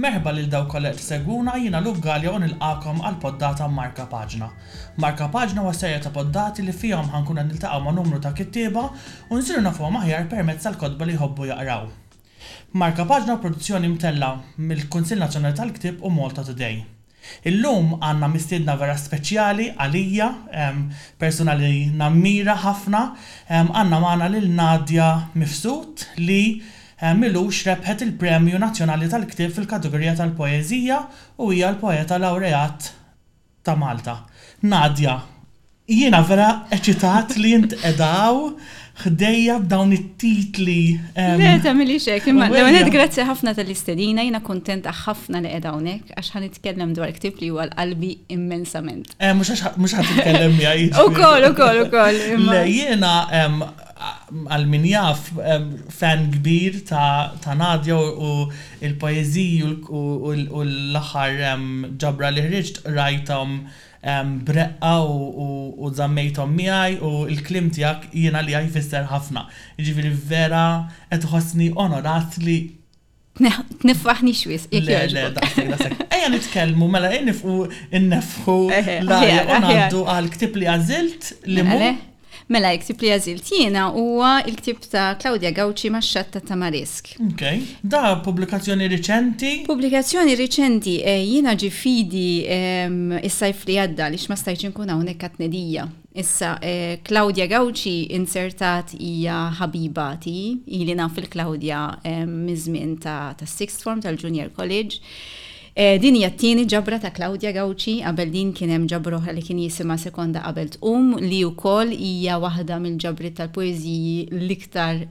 Merħba lil dawk kollha qed isegwuna, jiena Luke Galea u nilqagħkom għal poddata Marka Paġna. Marka Paġna huwa serje ta' poddati li fihom ħankun qed niltaqgħu ma' numru ta' kittieba u nsiru nafuhom aħjar permezz tal-kotba li jħobbu jaqraw. Marka Paġna huwa produzzjoni mtellgħa mill-Kunsill Nazzjonali tal-Ktieb u Malta Today. Illum għandna mistiedna vera speċjali għalija, persuna li nammira ħafna. Għandna magħna lil Nadia Mifsud li m'ilux rebħet il-Premju Nazzjonali tal-Ktieb fil-kategorija tal-Poeżija u hija l-Poeta Lawreat ta' Malta. Nadia, Jiena vera eċitat li int qiegħda hawn ħdejja b'dawn it-titli. Le, tagħmilix hekk, imma l-ewwel nett grazzi ħafna tal-istedina, jiena kuntenta ħafna li qiegħda hawnhekk għax ħa nitkellem dwar ktieb li huwa l-qalbi immensament. Eh, mhux għax mhux ħadd titkellem miegħi. Ukoll, ukoll, ukoll. Le, jiena għal min jaf fan kbir ta' Nadia u l-poeżiji u l-aħħar ġabra li ħriġt qrajthom b'reqqa u żammejthom miegħi u l-kliem tiegħek jien għalija jfisser ħafna. Jiġifieri vera qed iħossni onorat li. Tniffaħnix wisq jekk jogħġbok. Le, le, daqshekk, daqshekk. Ejja nitkellmu mela ejja nifqu nneffħu l-ajr u ngħaddu għall-ktieb li għażilt li mhu. Mela, il-ktieb li għażilt jiena huwa l-ktieb ta' Claudia Gauci max-xatt ta' Tamarisk. Ok. Da pubblikazzjoni riċenti? Pubblikazzjoni riċenti, eh, jiena ġie f'idi ehm, is-sajf li għadda għaliex ma stajtx inkun hawnhekk għat-tnedija. Issa, eh, Claudia Gauci inzertat hija ħabiba tiegħi, ili naf il-Claudia ehm, miż-żmien ta' tas-sixth form tal-Junior College. Din hija t-tieni ġabra ta' Claudia Gauci, qabel din kien hemm ġabra oħra li kien jisimha Sekonda Qabel Tqum li wkoll hija waħda mill-ġabriet tal-poeżiji l-iktar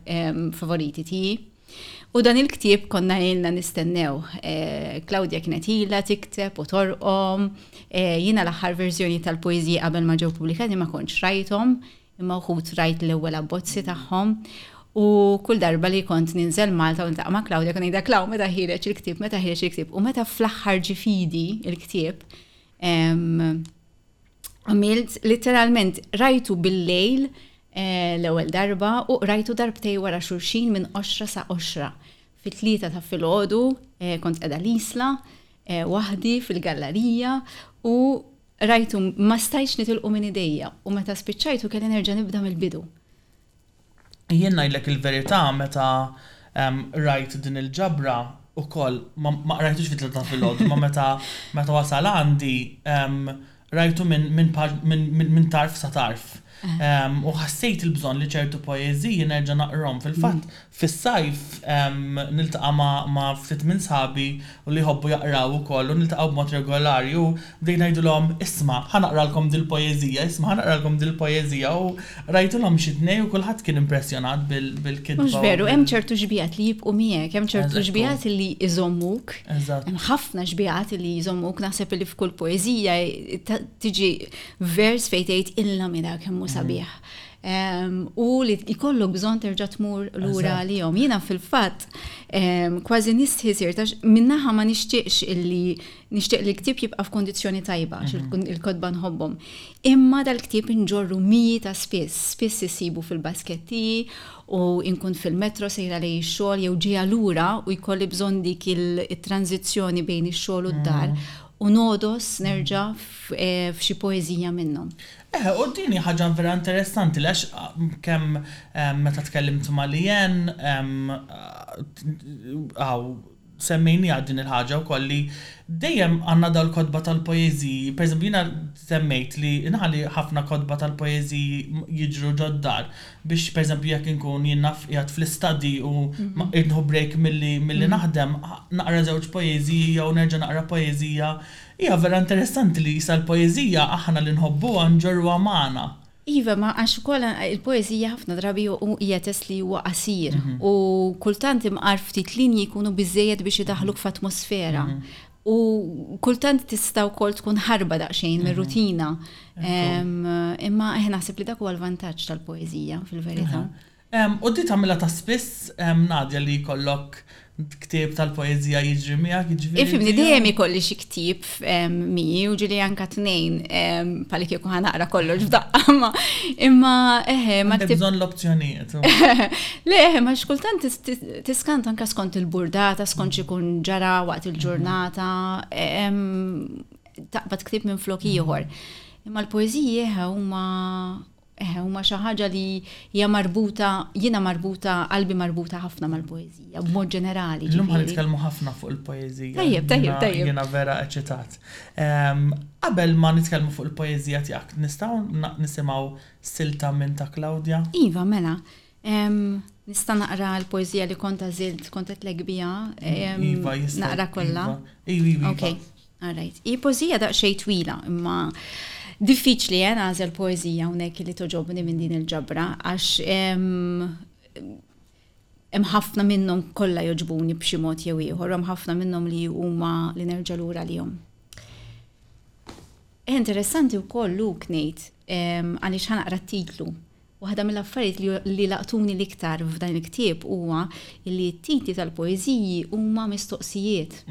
favoriti tiegħi. U dan il-ktieb konna ilna nistennewh. Claudia kienet ilha tikteb u torqom. Jiena l-aħħar verżjoni tal-poeżiji qabel ma ġew pubblikati ma kontx rajthom. imma wħud rajt l-ewwel abbozzi tagħhom u kull darba li kont ninżel Malta u ntaqa' ma' Claudia kun ngħidha Klaw meta ħireġ il-ktieb, meta ħireġ il-ktieb u meta fl-aħħar ġifidi il-ktieb għamilt literalment rajtu bil-lejl eh, l-ewwel darba u rajtu darbtej wara xulxin minn 10 sa 10. Fit-tlieta ta' filgħodu eh, kont qiegħda l-isla eh, waħdi fil-gallerija u Qrajtu, ma stajtx nitilqu minn idejja, u meta spiċċajtu kelli nerġa' nibda mill-bidu. Jien ngħidlek il-verità meta qrajt din il-ġabra ukoll, ma qrajtux fit-tlieta ta' filgħodu, imma meta meta wasal għandi, qrajtu minn minn tarf sa tarf. U ħassejt il-bżonn li ċertu poeżiji nerġa' naqrhom. Fil-fatt, fis-sajf niltaqa' ma' ftit minn sħabi u li jħobbu jaqraw ukoll u niltaqgħu b'mod regolari u bdejt ngħidilhom, isma', ħa naqralkom dil-poeżija, isma' ħa naqralkom dil-poeżija u qrajtilhom xi tnej u kulħadd kien impressjonat bil-kitba. Mhux veru, hemm ċertu xbiehat li jibqgħu miegħek, hemm ċertu xbiehat li jżommuk. Hemm ħafna xbiehat li jżommuk, naħseb li f'kull poeżija tiġi vers fejn tgħid il-lamira kemm hu sabiħ. Ehm, u li jkollok bżonn terġa' tmur lura għalihom. Jiena fil-fatt ehm, kważi nistħi sir ta' minnaħa ma nixtieqx illi nixtieq li l-ktieb jibqa' f'kondizzjoni tajba għax mhm. il-kodba nħobbhom. Imma dal-ktieb inġorru miji ta' spiss, spiss isibu fil-basketti u inkun fil-metro sejra li x-xogħol jew ġejja lura u jkolli bżonn dik il-tranzizzjoni bejn ix-xogħol u d-dar mhm. u nogħdos nerġa' f'xi poeżija minnhom. Eħe, u din hi ħaġa vera interessanti għax kemm meta tkellimt ma' Leanne hawn semmejniha din il-ħaġa wkoll li dejjem għandna dawn il-kotba tal-poeżiji, pereżempju jiena semmejt li inħalli ħafna kotba tal-poeżiji jiġru ġod-dar biex pereżempju jekk inkun jien naf qiegħed fl-istuddy u ma irrid nieħu break milli milli naħdem, naqra żewġ poeżiji jew nerġa' naqra poeżija. Hija vera interessanti li sa l-poeżija aħna li nħobbuha nġorruha magħna. Iva, ma għax ukoll il-poeżija ħafna drabi hu hija test li huwa qasir u kultant imqar ftit linji jkunu biżżejjed biex idaħħluk f'atmosfera. U kultant tista' wkoll tkun ħarba daqsxejn mhm. mir-rutina. Imma eh, naħseb li dak huwa l-vantaġġ tal-poeżija fil-verità. Mhm. U di tagħmilha ta' spiss Nadja li jkollok ktib tal-poezija jiġri miegħek jiġri. Ifimni dejjem ikolli xi ktib mi u ġili anka tnejn pali kieku ħanaqra kollox f'daqqa ma imma eħe eh, ma ktib. Bżonn l-opzjonijiet. Le eħe eh, ma xkultant Tiskanta anke skont il-burdata, skont x'ikun ġara waqt il-ġurnata, taqbad ktib minn flok ieħor. Imma l-poeżiji huma Eħe, huma xi ħaġa li hija marbuta, jiena marbuta, qalbi marbuta ħafna mal-poeżija, b'mod ġenerali. Illum ħan nitkellmu ħafna fuq il-poeżija. Tajjeb, tajjeb, tajjeb. Jiena vera eċitat. Ehm, qabel ma nitkellmu fuq il-poeżija tiegħek, nistgħu nisimgħu silta minn ta' Claudia? Iva, mela. Nista' naqra l-poeżija li kont għażilt, kont qedlek biha. Iva, jista' naqra kollha. Iva, iva. iva. Okay. All right. Hi poeżija daqsxejn twila, imma diffiċli eh, għażel poeżija hawnhekk li toġobni minn din il-ġabra għax hemm ħafna minnhom kollha joġbuni b'xi mod jew ieħor, hemm ħafna minnhom li huma li nerġa' lura lihom. Eh, interessanti wkoll luk ngħid għaliex ħanaqra t-titlu Waħda mill-affarijiet li laqtuni l-iktar f'dan il-ktieb huwa li t-titli tal-poeżiji huma mistoqsijiet.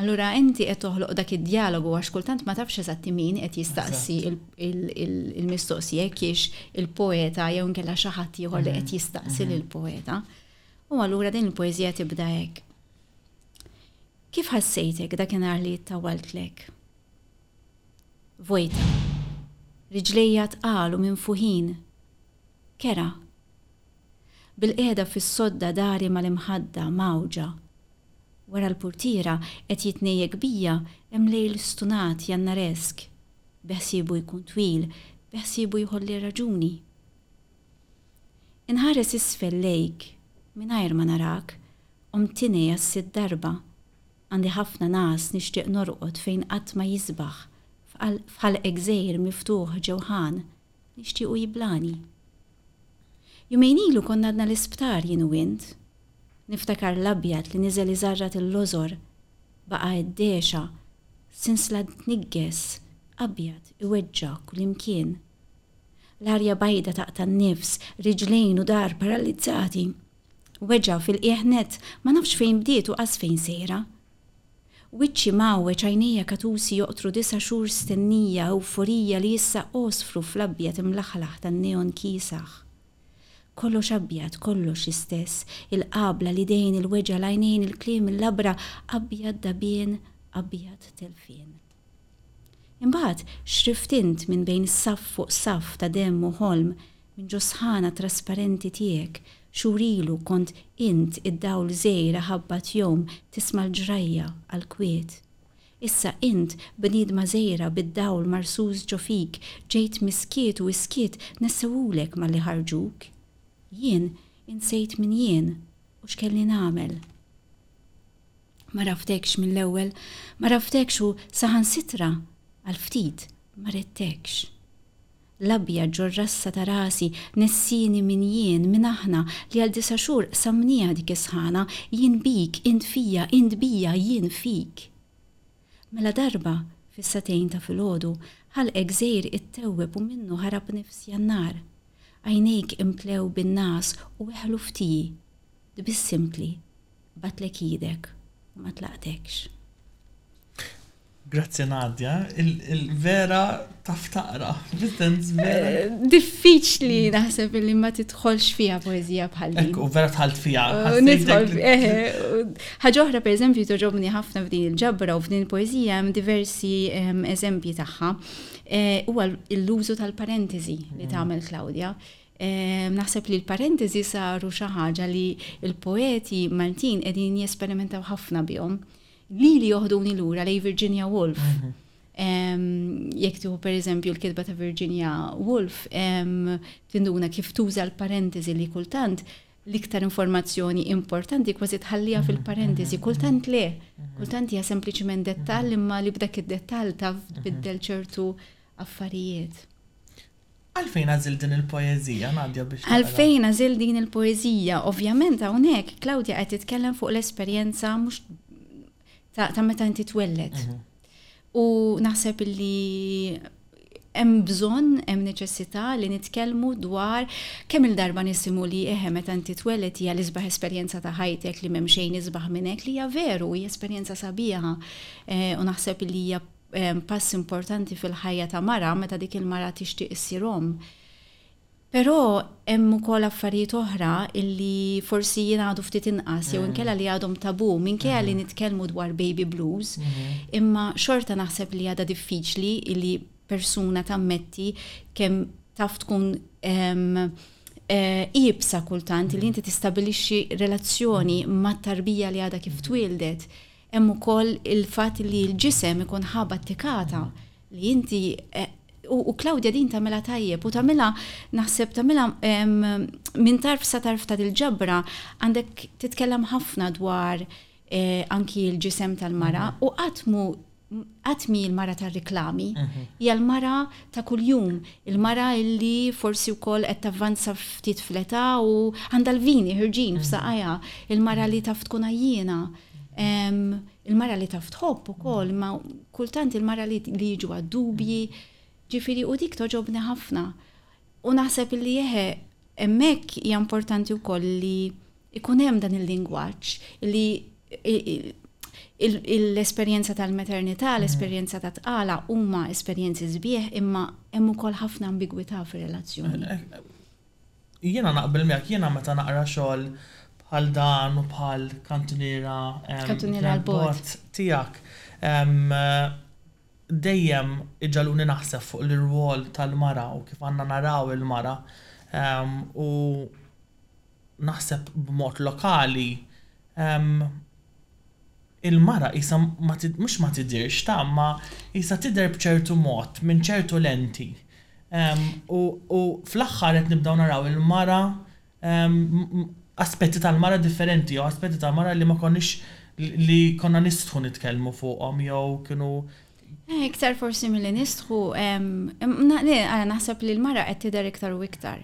Allura inti qed toħloq dak id-djalogu għax kultant ma tafx eżatti min qed jistaqsi l-mistoqsija jekk hiex il-poeta jew inkella xi ħadd ieħor li qed jistaqsi lill-poeta. U allura din il-poeżija tibda hekk. Kif ħassejtek dakinhar li ttawwaltlek? Vojta. Riġlejja tqal u minfuħin. Kerha. Bilqiegħda fis-sodda dari mal-imħadda, mgħawġa. Wara l-purtiera qed jitnejjek bija hemm lejl stunat Jannaresk. Beħsiebu jkun twil, beħsiebu jħolli r-raġuni. Inħares isfel lejk, mingħajr ma narak, qomtini għas-sitt darba. Għandi ħafna ngħas nixtieq norqod fejn qatt ma jisbaħ f'qal f'ħalq gżejjer miftuħ ġewħan nixtiequ jiblani. Jumejn ilu konna għadna l-isptar jien u int. Niftakar l-abjad li niżel iżarrat il-lożor baqa' għeddexa sinsla tniggess abjad iweġġa' kullimkien. L-arja bajda taqta' n-nifs, riġlejn u dahar paralizzati Weġgħa fil-qiegħ nett, ma nafx fejn bdiet u qas fejn sejra. Wiċċi mgħawweġ, għajnejja katusi joqtru disa' xhur stennija, ewforija li issa għosfru fl-abjad imlaħlaħ tan-neon kiesaħ. Kollox abjad, kollox l-istess, il-qabla, l-idejn, il-weġgħa, l-għajnejn, il-kliem, il-labra, abjad dagħbien, abjad telfien. Imbagħad x'rift int minn bejn saff fuq saff ta' demm u ħolm, minn ġo s-sħana trasparenti tiegħek, xhur ilu kont int id-dawl żgħir aħabbat jom tisma' l-ġrajja għall-kwiet. Issa int, bniedma żgħira bid-dawl marsus ġo fik, ġejt mis-skiet u s-skiet nessewhulek malli ħarġuk. Jien insejt min jien U x'kelli nagħmel? M'għaraftekx mill-ewwel, m'għaraftekx u saħansitra għal ftit m'għarittekx. L-abjad ġor-rassa ta' rasi nessieni min jien, min aħna li għal disa' xhur qsamnieha dik is-sħana, jien bik, int fija, int bija, jien fik. Mela darba, fis-sagħtejn ta' filgħodu, ħalqek żgħir ittewweb u minnu ħarab nifs Jannar. Għajnejk imtlew bin-ngħas u weħlu f'tiji. Tbissimtli. Bgħatlek idek u ma tlaqtekx. Grazzi Nadia, il-vera Taf taqra, ġitens vera. Eh, diffiċli naħseb li ma titħolx fija poezija bħal din. Ekku, vera tħalt fija. Eh, nidħol, eh, ħaġa oħra per eżempju toġobni ħafna f'din il-ġabra u f'din il-poezija hemm diversi ehm, eżempji tagħha. Huwa l-użu tal-parentesi li mm. tagħmel Claudia. Ehm, naħseb li l-parentesi saru xi ħaġa li l-poeti Maltin qegħdin jesperimentaw ħafna bihom. Li li joħduni lura lej Virginia Woolf. Mhm. Jekk tieħu pereżempju l-kitba ta' Virginia Woolf, tinduna kif tuża l-parentesi li kultant l-iktar informazzjoni importanti kważi tħallija mm-hmm. fil-parentesi, mm-hmm. kultant le, mm-hmm. kultant hija sempliċiment dettall imma li b'dak id-dettall taf tbiddel ċertu affarijiet. Għalfejn għazil din il-poezija, Nadja biex. Għalfejn għazil din il-poezija, ovvjament hawnhekk Claudia qed titkellem fuq l-esperjenza mhux ta', ta meta inti twelled. Mhm. U naħseb li hemm bżonn, hemm neċessità li nitkellmu dwar kemm il-darba nisimgħu li eħe meta inti tweled hija l-isbaħ esperjenza ta' ħajtek li m'hemm xejn isbaħ minn hekk li hija veru, hija esperjenza sabiħa. Eh, u naħseb li hija eh, pass importanti fil-ħajja ta' mara meta dik il-mara tixtieq issir Però hemm ukoll affarijiet oħra li forsi jingħadu ftit inqas jew inkella li għadhom tabù minkejja li nitkellmu dwar baby blues, imma xorta naħseb li għadha diffiċli li persuna tammetti kemm taf tkun iebsa kultant li inti tistabbilixxi relazzjoni mat-tarbija li għadha kif twieldet. Hemm ukoll il-fatt li l-ġisem ikun ħa battikata li inti u Claudia din tagħmilha tajjeb u tagħmilha naħseb tagħmilha minn tarf sa tarf ta' dil-ġabra għandek titkellem ħafna dwar eh, anki l-ġisem tal-mara mhm. u qatt mu għatmi il-mara ta' reklami, mhm. hija l-mara ta' kuljum, il-mara illi forsi wkoll qed tavvanza ftit fleta u għandha l-vini ħirġin mhm. f'saqajha, il-mara li taf tkun għajjina, il-mara li taf tħobb ukoll, ma kultant il-mara li jiġu għad-dubji, ġifiri u dik toġobni ħafna. U naħseb li jeħe hemmhekk hija importanti wkoll li ikun hemm dan il-lingwaġġ li l-esperjenza tal-maternità, mm. l-esperjenza ta' tqala huma esperjenzi sbieħ imma hemm ukoll ħafna ambigwità fir-relazzjoni. Eh, eh, Jiena naqbel miegħek, jiena meta naqra xogħol bħal dan u bħal kantuniera l-bogħod tiegħek dejjem iġegħluni naħseb fuq l-irwol tal-mara u kif għandna naraw il-mara u naħseb b'mod lokali il-mara qisha mhux ma tidhirx ta' imma qisha tidher b'ċertu mod, minn ċertu lenti. U fl-aħħar qed nibdew naraw il-mara aspetti tal-mara differenti jew aspetti tal-mara li ma konniex li konna nistħu nitkellmu fuqhom jew kienu. Iktar forsi milli nistħu, ara naħseb li l-mara qed tidher iktar u iktar.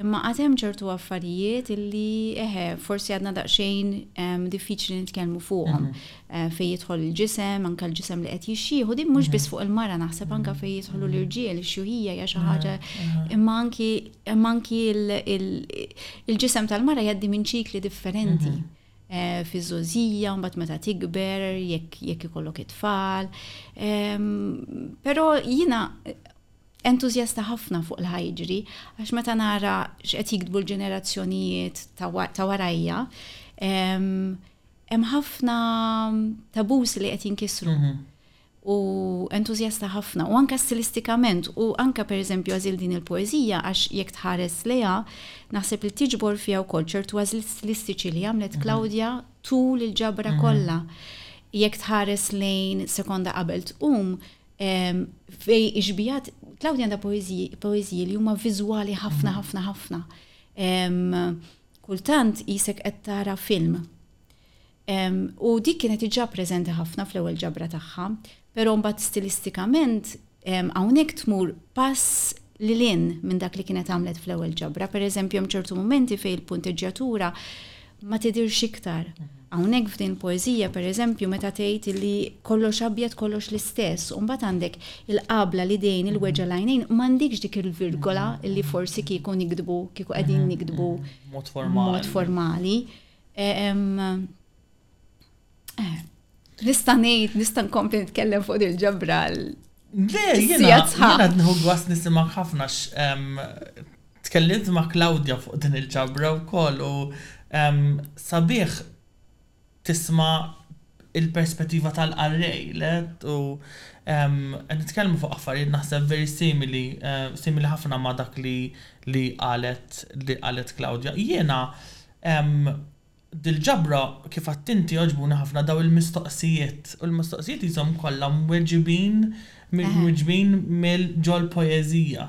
Imma għad hemm ċertu affarijiet illi, eħe, forsi għadna daqsxejn diffiċli nitkellmu fuqhom. Fejn jidħol il-ġisem, anke l-ġisem li qed jixjieħ, u din mhux biss fuq il-mara naħseb anke fejn jidħlu l-irġiel, ix-xjuħija hija xi ħaġa, imma anki imma anki l-ġisem tal-mara jgħaddi minn ċikli differenti fiż-żgħożija, mbagħad meta tikber, jekk jekk ikollok it-tfal. Però jiena Entużjasta ħafna fuq l-ħa jiġri għax meta nara x'qed jiktbu l-ġenerazzjonijiet ta' warajja, hemm ħafna tabus li qed jinkisru. Mhm. U entużjasta ħafna u anke stilistikament u anke pereżempju għażil din il-poeżija għax jekk tħares lejha naħseb li tiġbor fiha wkoll ċertu għażliet stilistiċi li għamlet mhm. Klawdja tul il-ġabra mhm. kollha. Jekk tħares lejn sekonda qabel tqum, Fej ixbijat, Claudia għandha poeżiji li huma viżwali ħafna ħafna ħafna. Kultant jisek qed tara film. U dik kienet iġa preżenti ħafna fl-ewwel ġabra tagħha, però mbagħad stilistikament hawnhekk tmur pass lil hinn minn dak li kienet għamlet fl-ewwel ġabra. Pereżempju hemm ċertu mumenti fejn il-punteġġjatura ma tidhirx iktar. Hawnhekk f'din poeżija pereżempju meta tgħid li kollox abjad kollox l-istess u mbagħad għandek il-qabla l-idejn il-weġgħa l-għajnejn m'għandikx dik il-virgola li forsi kieku niktbu kieku qegħdin niktbu mod formali. Nista' ngħid, nista' nkompli nitkellem fuq il-ġabra Jena, jena nħu għas nisimak ħafna tkellimt ma' Claudia fuq din il-ġabra u koll u sabiħ tisma il-perspettiva tal-arrej let u nitkellmu fuq affarijiet naħseb veri simili, simili ħafna ma' dak li li qalet li qalet Claudia. Jena Dil-ġabra kif għadt inti għoġbuni ħafna daw il-mistoqsijiet u l-mistoqsijiet qishom kollha mweġibin mwiġbin mill ġol-poeżija.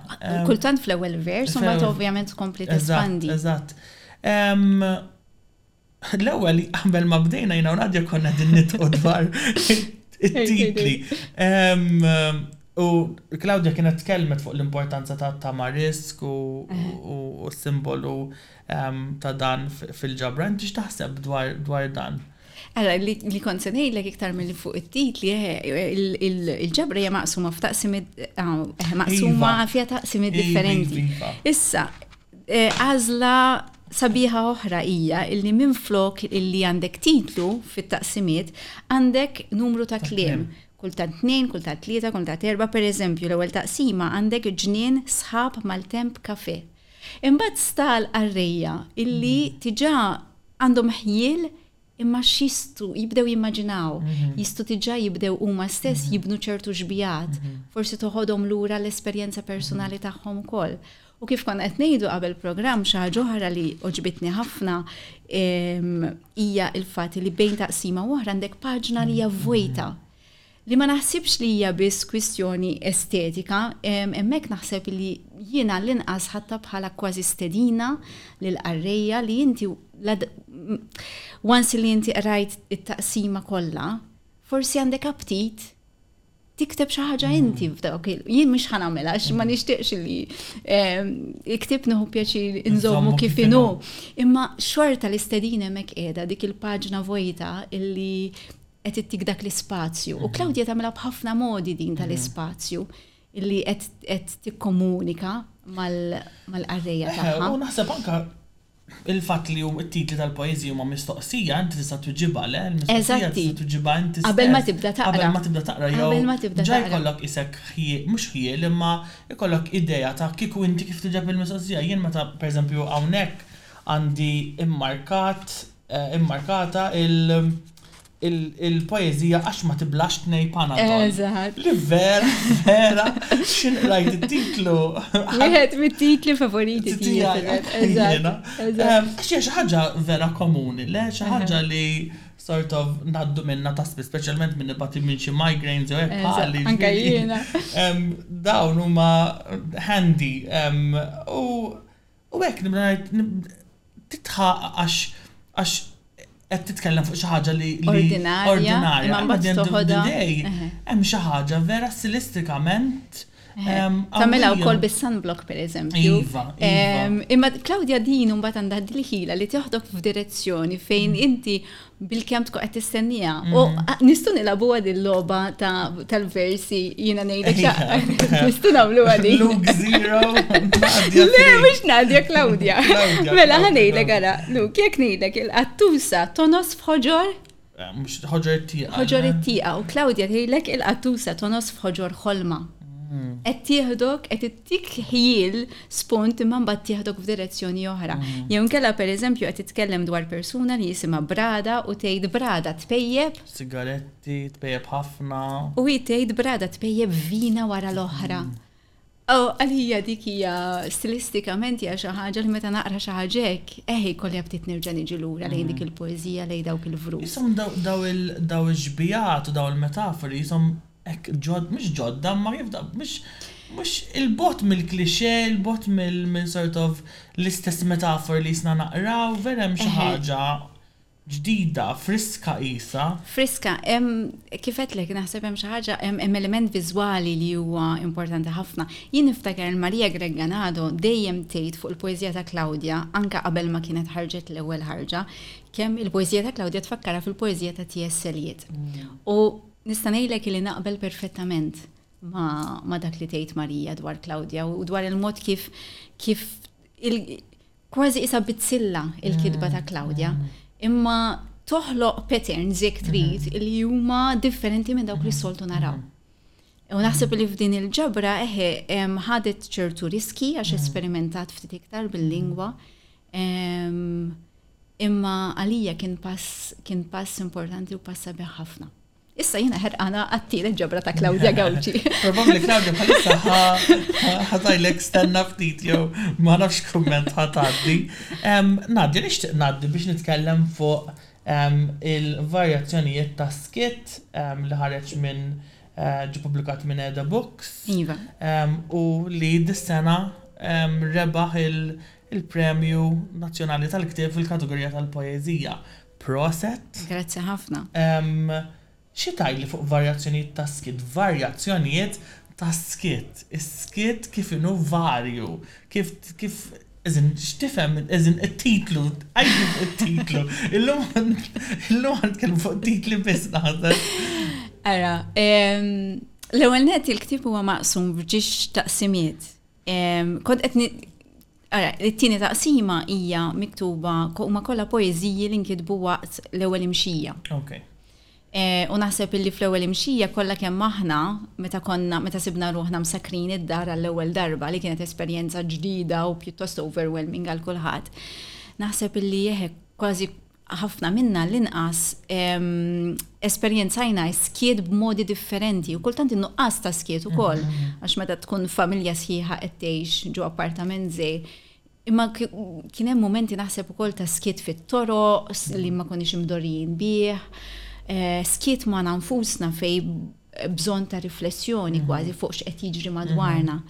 Kultant fl-ewwel vers u mbagħad ovvjament tkompli tespandi. Eżatt, eżatt. L-ewwel qabel ma bdejna jiena u Nadia konna qegħdin nidħku dwar it-titli. U Claudia kienet tkellmet fuq l-importanza ta' ma' risk u s-simbolu ta' dan fil-ġabra. Inti x'taħseb dwar dan? Ara, li kont se ngħidlek iktar milli fuq it-titli, il-ġabra hija maqsuma f'taqsimiet maqsuma iva. fiha taqsimiet iva, differenti. Iva. Issa, e, għażla sabiħa oħra hija illi minn flok illi għandek titlu fit-taqsimiet għandek numru ta' kliem. Kull ta' tnejn, kull ta' tlieta, kull ta' erba, per eżempju, l-ewwel taqsima għandek ġnien sħab mal-temp kafe. Imbagħad sta għall-qarrejja illi diġà għandhom ħjiel imma x'jistgħu jibdew jimmaġinaw, jistgħu diġà jibdew huma stess jibnu ċertu xbjat, forsi toħodhom lura l-esperjenza persunali tagħhom ukoll. U kif konna qed ngħidu qabel programm xi ħaġa oħra li għoġbitni ħafna hija l-fatt li bejn taqsima u oħra għandek paġna li hija vojta. li ma naħsibx li hija biss kwistjoni estetika, hemmhekk naħseb li jien għall-inqas ħadtha bħala kważi stedina lill-qarrejja li inti once li inti qrajt it-taqsima kollha, forsi għandek aptit tikteb xi ħaġa mm. inti f'dawk il jien mhux ħa nagħmilha għax ma mm. nixtieqx li ehm, iktib nieħu pjaċir inżommu kif inhu. Imma xorta l-istedin hemmhekk qiegħda dik il-paġna vojta illi qed ittik dak l-ispazju. U Claudia tagħmilha b'ħafna modi din tal-ispazju li qed tikkomunika mal-qarrejja eh, tagħha. U naħseb anke il-fatt li hum it-titli tal-poeżija huma mistoqsija, inti tista' tuġibha le, mistoqsija tista' tuġibha inti Qabel ma tibda taqra. Qabel ma tibda taqra jew. Qabel ma tibda taqra. Ġa jkollok isek mhux ħjiel imma jkollok idea ta' kieku inti kif tuġeb il-mistoqsija. Jien meta pereżempju hawnhekk għandi immarkat immarkata il-poeżija Għax ma tiblax tnej Panadol. Eżatt. Li vera, vera, x'in qrajt it-titlu. Wieħed mit-titli favoriti tiegħi. Eżatt. Għax hija xi ħaġa vera komuni, le xi ħaġa li sort of naddu minna ta' spiss, speċjalment minn ibati minn xi migraines jew hekk bħali. Anke jiena. Dawn huma handy u U hekk nibda ngħid titħaq għax għax qed titkellem fuq xi ħaġa li ordinarja, ordinarja imma din toħodha hemm xi ħaġa vera stilistikament Tamela u kol bis-sunblock per eżempju. Iva, iva. Imma Claudia din un batan daħdil ħila li teħdok f'direzzjoni fejn mm. inti bil-kemm tkun qed tistenniha. U nistgħu nilagħbuha din logħba tal-versi jiena ngħidlek xa. Nistgħu nagħmlu għadi. Luke zero. Le mhux Nadja Claudia. Mela ħanejlek ara, Luke, jekk ngħidlek il-qattusa tonos f'ħoġor? Eh, mhux ħoġor it-tieqa. Ħoġor eh? it-tieqa u Claudia tgħidlek il-qattusa tonos f'ħoġor ħolma. Mm. Qed tieħdok qed Dik ħjiel spunt imma mbagħad tieħdok f'direzzjoni oħra. Jew inkella pereżempju qed titkellem dwar persuna li jisimha Brada u tgħid Brada tpejjep. Sigaretti, tpejjep ħafna. U hi tgħid Brada tpejjep vina wara l-oħra. U għalija dik hija stilistikament hija xi ħaġa li meta naqra xi ħaġa hekk, eh jkolli aptit nerġa' niġi lura lejn dik il-poeżija, lejn dawk il-vrus. Ishom daw il-xbiehat u daw il-metafori ishom Hekk ġod, mhux ġodda, imma kif da, mhux, mhux il-bot mill-klixe, il-bot mill, minn sort of l-istess metafor li jisna naqraw, vera hemm xi ħaġa ġdida, friska qisha. Friska, hemm kif għedtlek naħseb hemm xi ħaġa hemm element viżwali li huwa importanti ħafna. Jien niftakar il-Maria Gregganado dejjem tgħid fuq il-poeżija ta' Claudia, anke qabel ma kienet ħarġet l-ewwel ħarġa, kemm il-poeżija ta' Claudia tfakkarha fil-poeżija ta' T.S. Eliot. U Nista' ngħidlek li naqbel perfettament ma' dak li tgħid Marija dwar Claudia u dwar il-mod kif kif kważi isa bizzilla il-kitba ta' Claudia. Imma toħloq patterns jekk trid mhm. li huma differenti minn dawk li mhm. soltu naraw. Mhm. U naħseb li f'din il-ġabra eħe ħadet ċertu riski għax esperimentat ftit iktar bil-lingwa. Imma għalija kien pass kien pass importanti u pass sabiħ ħafna. Issa jiena ħerqana għat-tielet ġabra ta' Claudia Gauci. Probabbli Claudia bħalissa ħatajlek stenna ftit jew ma nafx kumment ħatgħaddi. Ngħaddi nixtieq ngħaddi biex nitkellem fuq il-varjazzjonijiet ta' skit li ħareġ minn ġi publikat minn Eda Books. Iva. U li dis-sena rebaħ il-Premju Nazzjonali tal-Ktieb fil-kategorija tal-Poeżija. Proset! Grazzi ħafna. Xi tgħidli fuq varjazzjonijiet tas-skiet? Varjazzjonijiet tas-skiet. Is-skiet kif inhu varju. Kif, kif, as in, x'tifhem, as in, it-titlu, għajr it-titlu. Illum, illum ħa nitkellmu fuq titli biss naħseb. Ara, l-ewwel net il-ktieb huwa maqsum f'ġiex taqsimiet. Kont qed Ara, it-tieni taqsima hija miktuba huma kollha poeżiji li nkitbu waqt l-ewwel imxija. Okay. Eh, u naħseb illi fl-ewwel imxija kollha kemm aħna meta konna meta sibna ruħna msakrin id-dar għall-ewwel darba li kienet esperjenza ġdida u pjuttost overwhelming għal kulħadd. Naħseb illi jeħe kważi ħafna minna għall-inqas, esperjenzajna s-skiet b'modi differenti u kultant in-nuqqas ta' skiet ukoll, għax meta tkun familja sħiħa qed tgħix ġo appartament żgħir. Imma kien hemm mumenti naħseb ukoll ta' skiet fit-toroq li ma konniex imdorrijin bih, skiet magħna nfusna fejn bżonn ta' riflessjoni kważi fuq x'qed jiġri madwarna.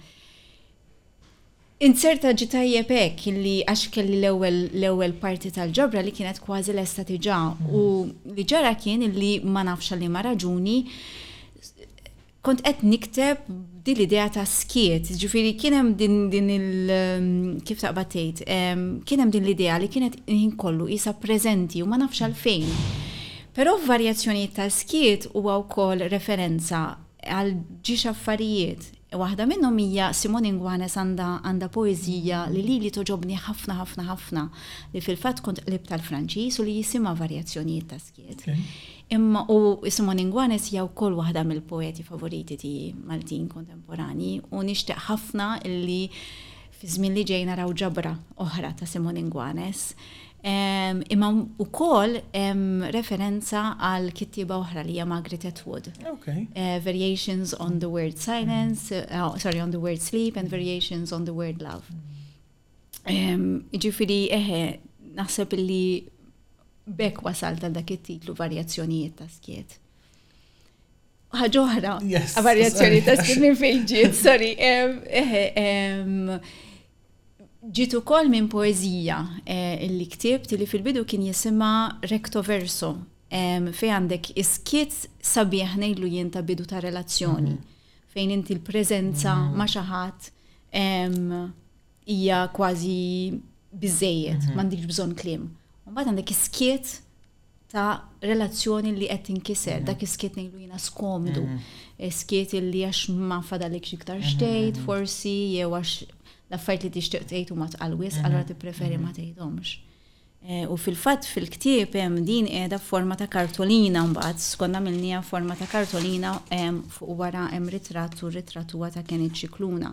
Inzerta ġie tajjeb hekk illi għax kelli l-ewwel l-ewwel parti tal-ġabra li kienet kważi lesta diġà u li ġara kien illi ma nafx għal liema raġuni kont qed nikteb b'din l-idea ta' skiet. Ġifieri kien hemm din din il kif taqbad tgħid, kien hemm din l-idea li kienet il-ħin kollu qisha preżenti u ma nafx għalfejn. Però f'varjazzjonijiet ta' skiet huwa wkoll referenza għal ġiex affarijiet. Waħda minnhom hija Simone Ingwanes għandha għandha poeżija li lili toġobni ħafna ħafna ħafna li fil-fatt kont qlib tal-Franċiż u li jisimha varjazzjonijiet ta' skiet. Imma u Simone Ingwanes hija wkoll waħda mill-poeti favoriti tiegħi Maltin kontemporani u nixtieq ħafna li fi żmien li ġej naraw ġabra oħra ta' Simone Ingwanes Imma wkoll hemm referenza għal kittieba oħra li hija Margaret Atwood. Eh, variations on the word silence, eh, oh, sorry, on the word sleep and variations on the word love. Ġifiri, eħe, naħseb li bekk wasal ta' dak it-titlu varjazzjonijiet ta' skiet. Ħaġoħra, varjazzjonijiet ta' skiet minn fejn ġiet, sorry, eħe, Ġiet ukoll minn poeżija li ktibt li fil-bidu kien jisimha Recto Verso, fejn għandek is-skiet sabiħ ngħidlu jien ta' bidu ta' relazzjoni, fejn inti l-preżenza ma' xi ħadd hija kważi biżżejjed, m'għandikx bżonn kliem. U mbagħad għandek is-skiet ta' relazzjoni li qed tinkiser, dak iskiet ngħidu jiena skomdu, mhm. skiet li għax ma fadalik iktar mhm, xtejt, mhm. forsi jew għax l-affarijiet li tixtieq tgħid huma tqal wisq, allura tippreferi ma tgħidhomx. Eh, u fil-fatt fil-ktieb hemm din qiegħda forma ta' kartolina mbagħad, skonna milnija forma ta' kartolina hemm fuq wara hemm ritratt u ritratt huwa ta' kien iċ-ċikluna.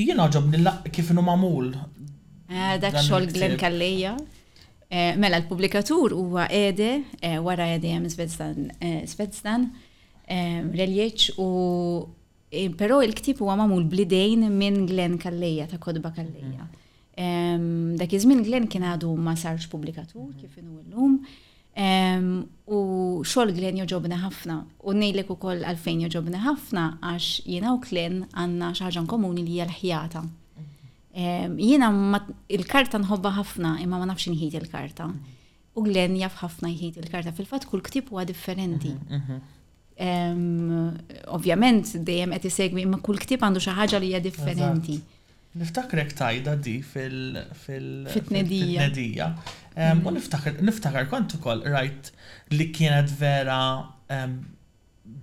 Jien għoġobni kif inhu magħmul. Eh, dak xogħol Glenn Kallejja. Eh, mela l-pubblikatur huwa Ede, eh, wara Ede hemm Svedzdan, Reljeċ u però il-ktib huwa magħmul blidejn minn Glenn Kallejja ta' Kodba Kallejja. Dak iż-żmien Glenn kien għadu ma sarx pubblikatur kif inhu llum. U xogħol Glenn joġobna ħafna u ngħidlek ukoll għalfejn joġobna ħafna għax jiena u Glenn għandna xi ħaġa komuni li hija l-ħjata. Jiena il-karta nħobba ħafna imma ma nafx inħid il-karta. U Glenn jaf ħafna jħid il-karta fil-fatt kull ktib huwa differenti. Ovvjament dejjem qed isegwi imma kull ktib għandu xi ħaġa li hija differenti. Niftakrek tgħidha di fil-tnedija. U niftakar kont ukoll qrajt li kienet vera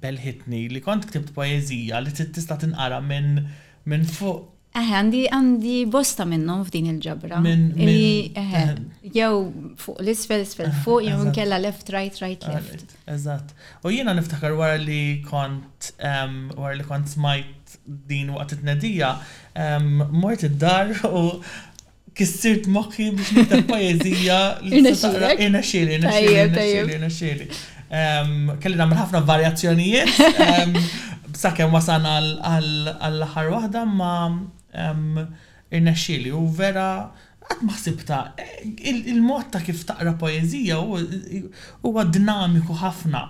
belħitni li kont ktibt poeżija li tista' tinqara minn fuq. Eħe, għandi bosta minnhom f'din il-ġabra. Jew fuq l-isfel, isfel fuq, jew inkella left, right, right, left. Eżatt. U jiena niftakar wara li kont wara li kont smajt din waqt it-tnedija, mort id-dar u kissirt moħħi biex nikteb poeżija li tista' taqra. Irnexxieli, irnexxieli, irnexxieli. Kelli nagħmel ħafna varjazzjonijiet sakemm wasalna għall-aħħar waħda, imma Irnexxieli u vera qatt ma ħsibtha. Il-mod ta' kif taqra poeżija huwa dinamiku ħafna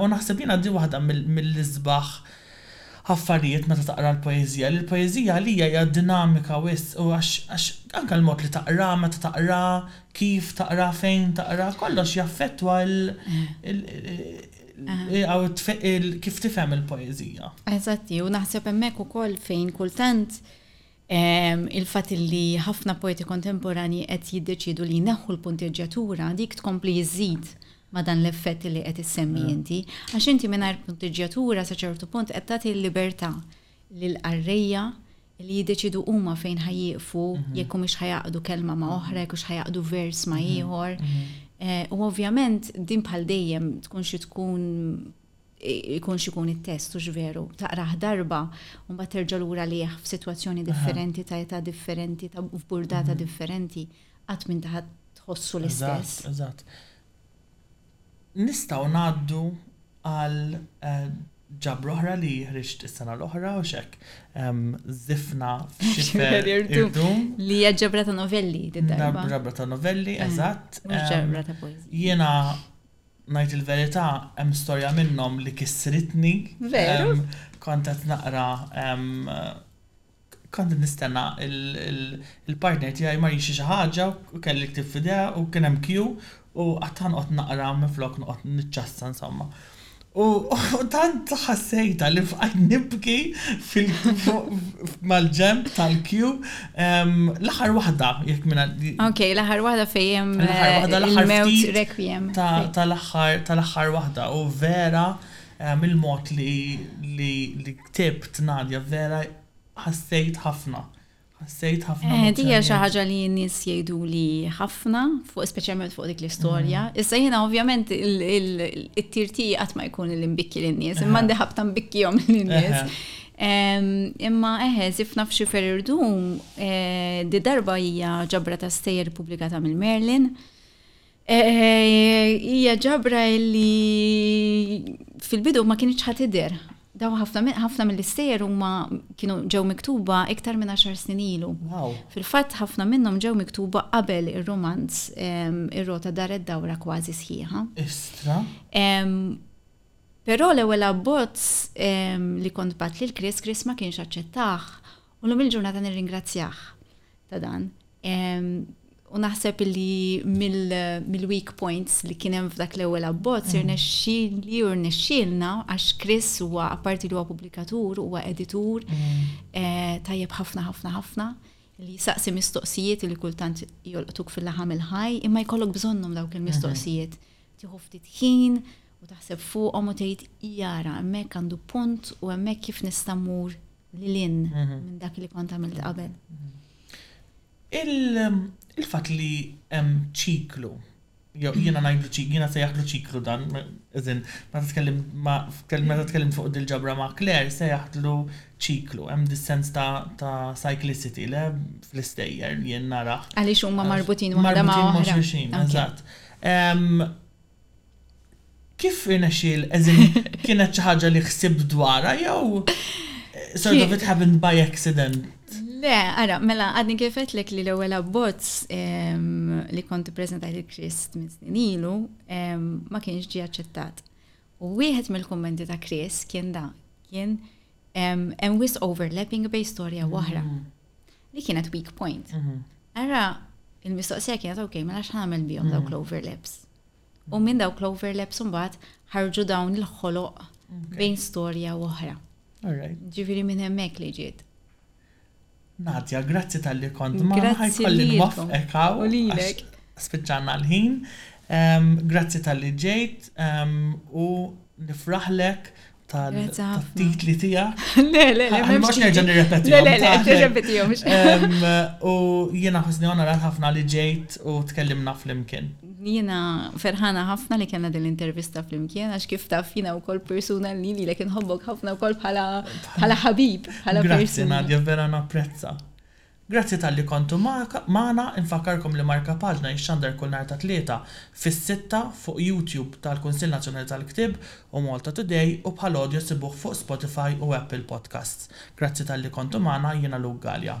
u naħseb jiena di waħda mill-isbaħ affarijiet meta taqra l-poeżija li l-poeżija għalija hija dinamika wisq u għax għax anke l-mod li taqraha, meta taqraha, kif taqraha, fejn taqraha, kollox jaffettwa l-kif tifhem il-poeżija. Eżatti, u naħseb hemmhekk ukoll fejn kultant Il-fatt li ħafna poeti kontemporanji qed jiddeċiedu li jneħħu l-punteġġjatura dik tkompli iżżid ma' dan l-effett li qed issemmi inti. Għax inti mingħajr punteġġjatura sa ċertu punt qed tagħti l-libertà lill-qarrejja li jiddeċiedu huma fejn ħa jieqfu, jekk humiex ħa jgħaqqdu kelma ma' oħra, jekk hux ħa jgħaqqdu vers ma' ieħor. U ovvjament din bħal dejjem tkun xi tkun ikun x'ikun it-test u x'veru, taqrah darba u mbagħad terġa' lura lih f'sitwazzjoni differenti ta' età differenti ta' f'burdata differenti qatt m'inti ħadd tħossu l-istess. Eżatt, eżatt. Nistgħu ngħaddu għal ġabra oħra li ħriġt is-sena l-oħra u x'hekk żifna f'xifer irdum. Li hija ġabra ta' novelli din darba. Ġabra ta' novelli, eżatt. Mhux ġabra ta' poeżija. Jiena Ngħid il-verità, hemm storja minnhom li kissritni. Veru? Kont qed naqra kont qed nistenna il-partner tiegħi mar jixtri xi ħaġa u kelli l-ktieb f'idejha u kien hemm kju u qgħadt ħanqod naqra minflok noqgħod niċċassa insomma. U tant ħassejtha li bqajt nibki mal-ġenb tal-kju L-aħħar waħda, jekk minna. Ok, l-aħħar waħda fejjem. L-aħħar waħda l-aħħar requiem. Tal-aħħar tal-aħħar waħda u vera mill-mod li li li ktibt Nadja vera ħassejt ħafna. Ħassejt ħafna. Eh, dija xi ħaġa li n-nies jgħidu li ħafna, fuq speċjalment fuq dik l-istorja. Mm. Issa jiena ovvjament it-tirti qatt ma jkun l-imbikki lin-nies, imma għandi ħabta mbikkihom lin-nies. Imma eħe, zifna f'xi perirdum, di darba hija ġabra ta' stejjer pubblikata mill-Merlin. Hija ġabra li fil-bidu ma kienx ħadd idher. Daw ħafna mill-istejjer huma kienu ġew miktuba iktar minn għaxar snin ilu. Fil-fatt ħafna minnhom ġew miktuba qabel ir-rumanz Ir-Rota Daret Dawra kważi sħiħa. Istra! Però l-ewwel abbozz li kont bgħatt lil Chris, Chris ma kienx aċċettah u llum il-ġurnata nirringrazzjah ta' dan. U naħseb li mill-weak points li kien hemm f'dak l-ewwel abbozz irnexxieli u rnexxielna għax Chris huwa apparti li huwa pubblikatur huwa editur tajjeb ħafna ħafna ħafna li jsaqsi mistoqsijiet li kultant jolqtuk fil-laħam il-ħaj, imma jkollok bżonnhom dawk il-mistoqsijiet. Tieħu ftit ħin u taħseb fuqhom u tgħid jara hemmhekk għandu punt u hemmhekk kif nista' mmur lil hinn mhm. minn dak li kont għamilt qabel. Mhm. Il-fatt li hemm ċiklu jew jiena ngħidlu ċik, jiena sejjaħlu ċiklu dan, eżin, ma tkellem ma meta tkellim fuq dil-ġabra ma' Claire sejjaħlu ċiklu, hemm dis-sens ta' cyclicity le fl-istejjer jien naraħ. Għaliex huma marbutin waħda ma' oħra. Eżatt. Kif irnexxielek? As in, kienet xi ħaġa li ħsibt dwarha jew sort of it happened by accident? Le, ara, mela għadni kif għedtlek li l-ewwel abbozz li kont ippreżentajt il-Chris minn snin ilu ma kienx ġie aċċettat. U wieħed mill-kummenti ta' Chris kien da, kien hemm wis overlapping bej storja waħra. Li kienet weak point. Mhm. Ara, il-mistoqsija kienet ok, mela x'ħamel bihom dawk mhm. l-overlaps. U minn dawk l-overlaps mbagħad ħarġu dawn il-ħoloq bejn storja u oħra. Ġifieri minn hemmhekk li ġiet. Nadja, grazzi tal-li kont ma ħajkolli nwafqek hawn. U lilek. Spiċċanna l-ħin. Grazzi tal-li ġejt u nifraħlek tal-titli tiegħek. Le, le, le. Ma nix nerġa' nirrepeti. Le, le, le, nirrepeti jom. U jiena ħosni għal ħafna li ġejt u tkellimna fl-imkien. Jiena ferħana ħafna li kellna din l-intervista fl-imkien għax kif taf jiena wkoll persuna li li lek inħobbok ħafna wkoll bħala ħabib, bħala persuna. Grazie, Nadja, vera napprezza. Grazzi talli kontu magħna, infakkarkom li Marka Paġna jixxandar kull nhar ta' Tlieta fis-sitta fuq YouTube tal-Kunsill Nazzjonali tal-Ktieb u Malta Today u bħal audio ssibuh fuq Spotify u Apple Podcasts. Grazzi talli kontu magħna, jiena Luke Galea.